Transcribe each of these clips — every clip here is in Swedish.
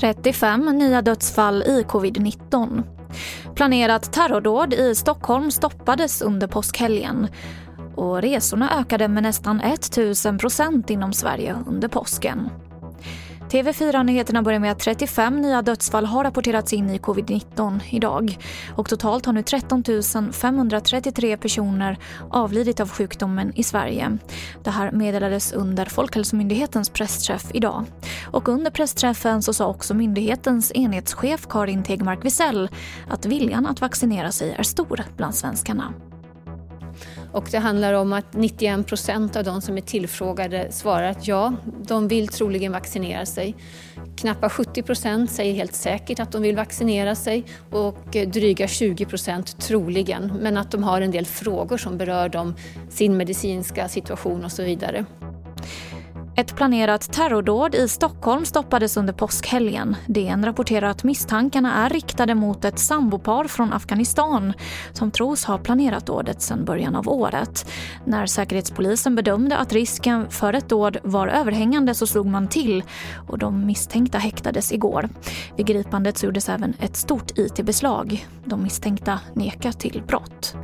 35 nya dödsfall i covid-19. Planerat terrordåd i Stockholm stoppades under påskhelgen och resorna ökade med nästan 1000 procent inom Sverige under påsken. TV4-nyheterna börjar med att 35 nya dödsfall har rapporterats in i covid-19 idag. Och totalt har nu 13 533 personer avlidit av sjukdomen i Sverige. Det här meddelades under Folkhälsomyndighetens pressträff idag. Och under pressträffen så sa också myndighetens enhetschef Karin Tegmark Wisell att viljan att vaccinera sig är stor bland svenskarna. Och det handlar om att 91 procent av de som är tillfrågade svarar att ja, de vill troligen vaccinera sig. Knappa 70 procent säger helt säkert att de vill vaccinera sig och dryga 20 procent troligen, men att de har en del frågor som berör dem, sin medicinska situation och så vidare. Ett planerat terrordåd i Stockholm stoppades under påskhelgen. DN rapporterar att misstankarna är riktade mot ett sambopar från Afghanistan som tros ha planerat dådet sedan början av året. När Säkerhetspolisen bedömde att risken för ett dåd var överhängande så slog man till och de misstänkta häktades igår. Vid gripandet så gjordes även ett stort IT-beslag. De misstänkta nekar till brott.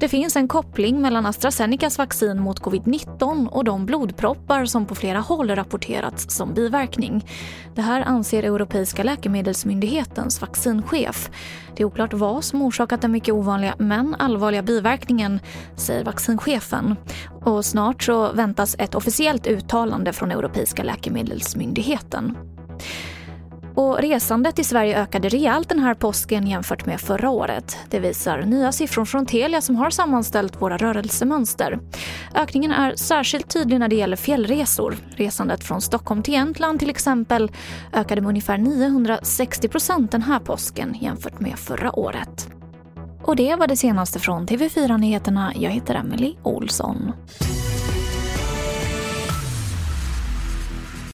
Det finns en koppling mellan AstraZenecas vaccin mot covid-19 och de blodproppar som på flera håll rapporterats som biverkning. Det här anser Europeiska läkemedelsmyndighetens vaccinchef. Det är oklart vad som orsakat den mycket ovanliga men allvarliga biverkningen, säger vaccinchefen. Och snart så väntas ett officiellt uttalande från Europeiska läkemedelsmyndigheten. Och resandet i Sverige ökade rejält den här påsken jämfört med förra året. Det visar nya siffror från Telia som har sammanställt våra rörelsemönster. Ökningen är särskilt tydlig när det gäller fjällresor. Resandet från Stockholm till Jämtland till exempel ökade med ungefär 960 procent den här påsken jämfört med förra året. Och det var det senaste från TV4 Nyheterna. Jag heter Emily Olsson.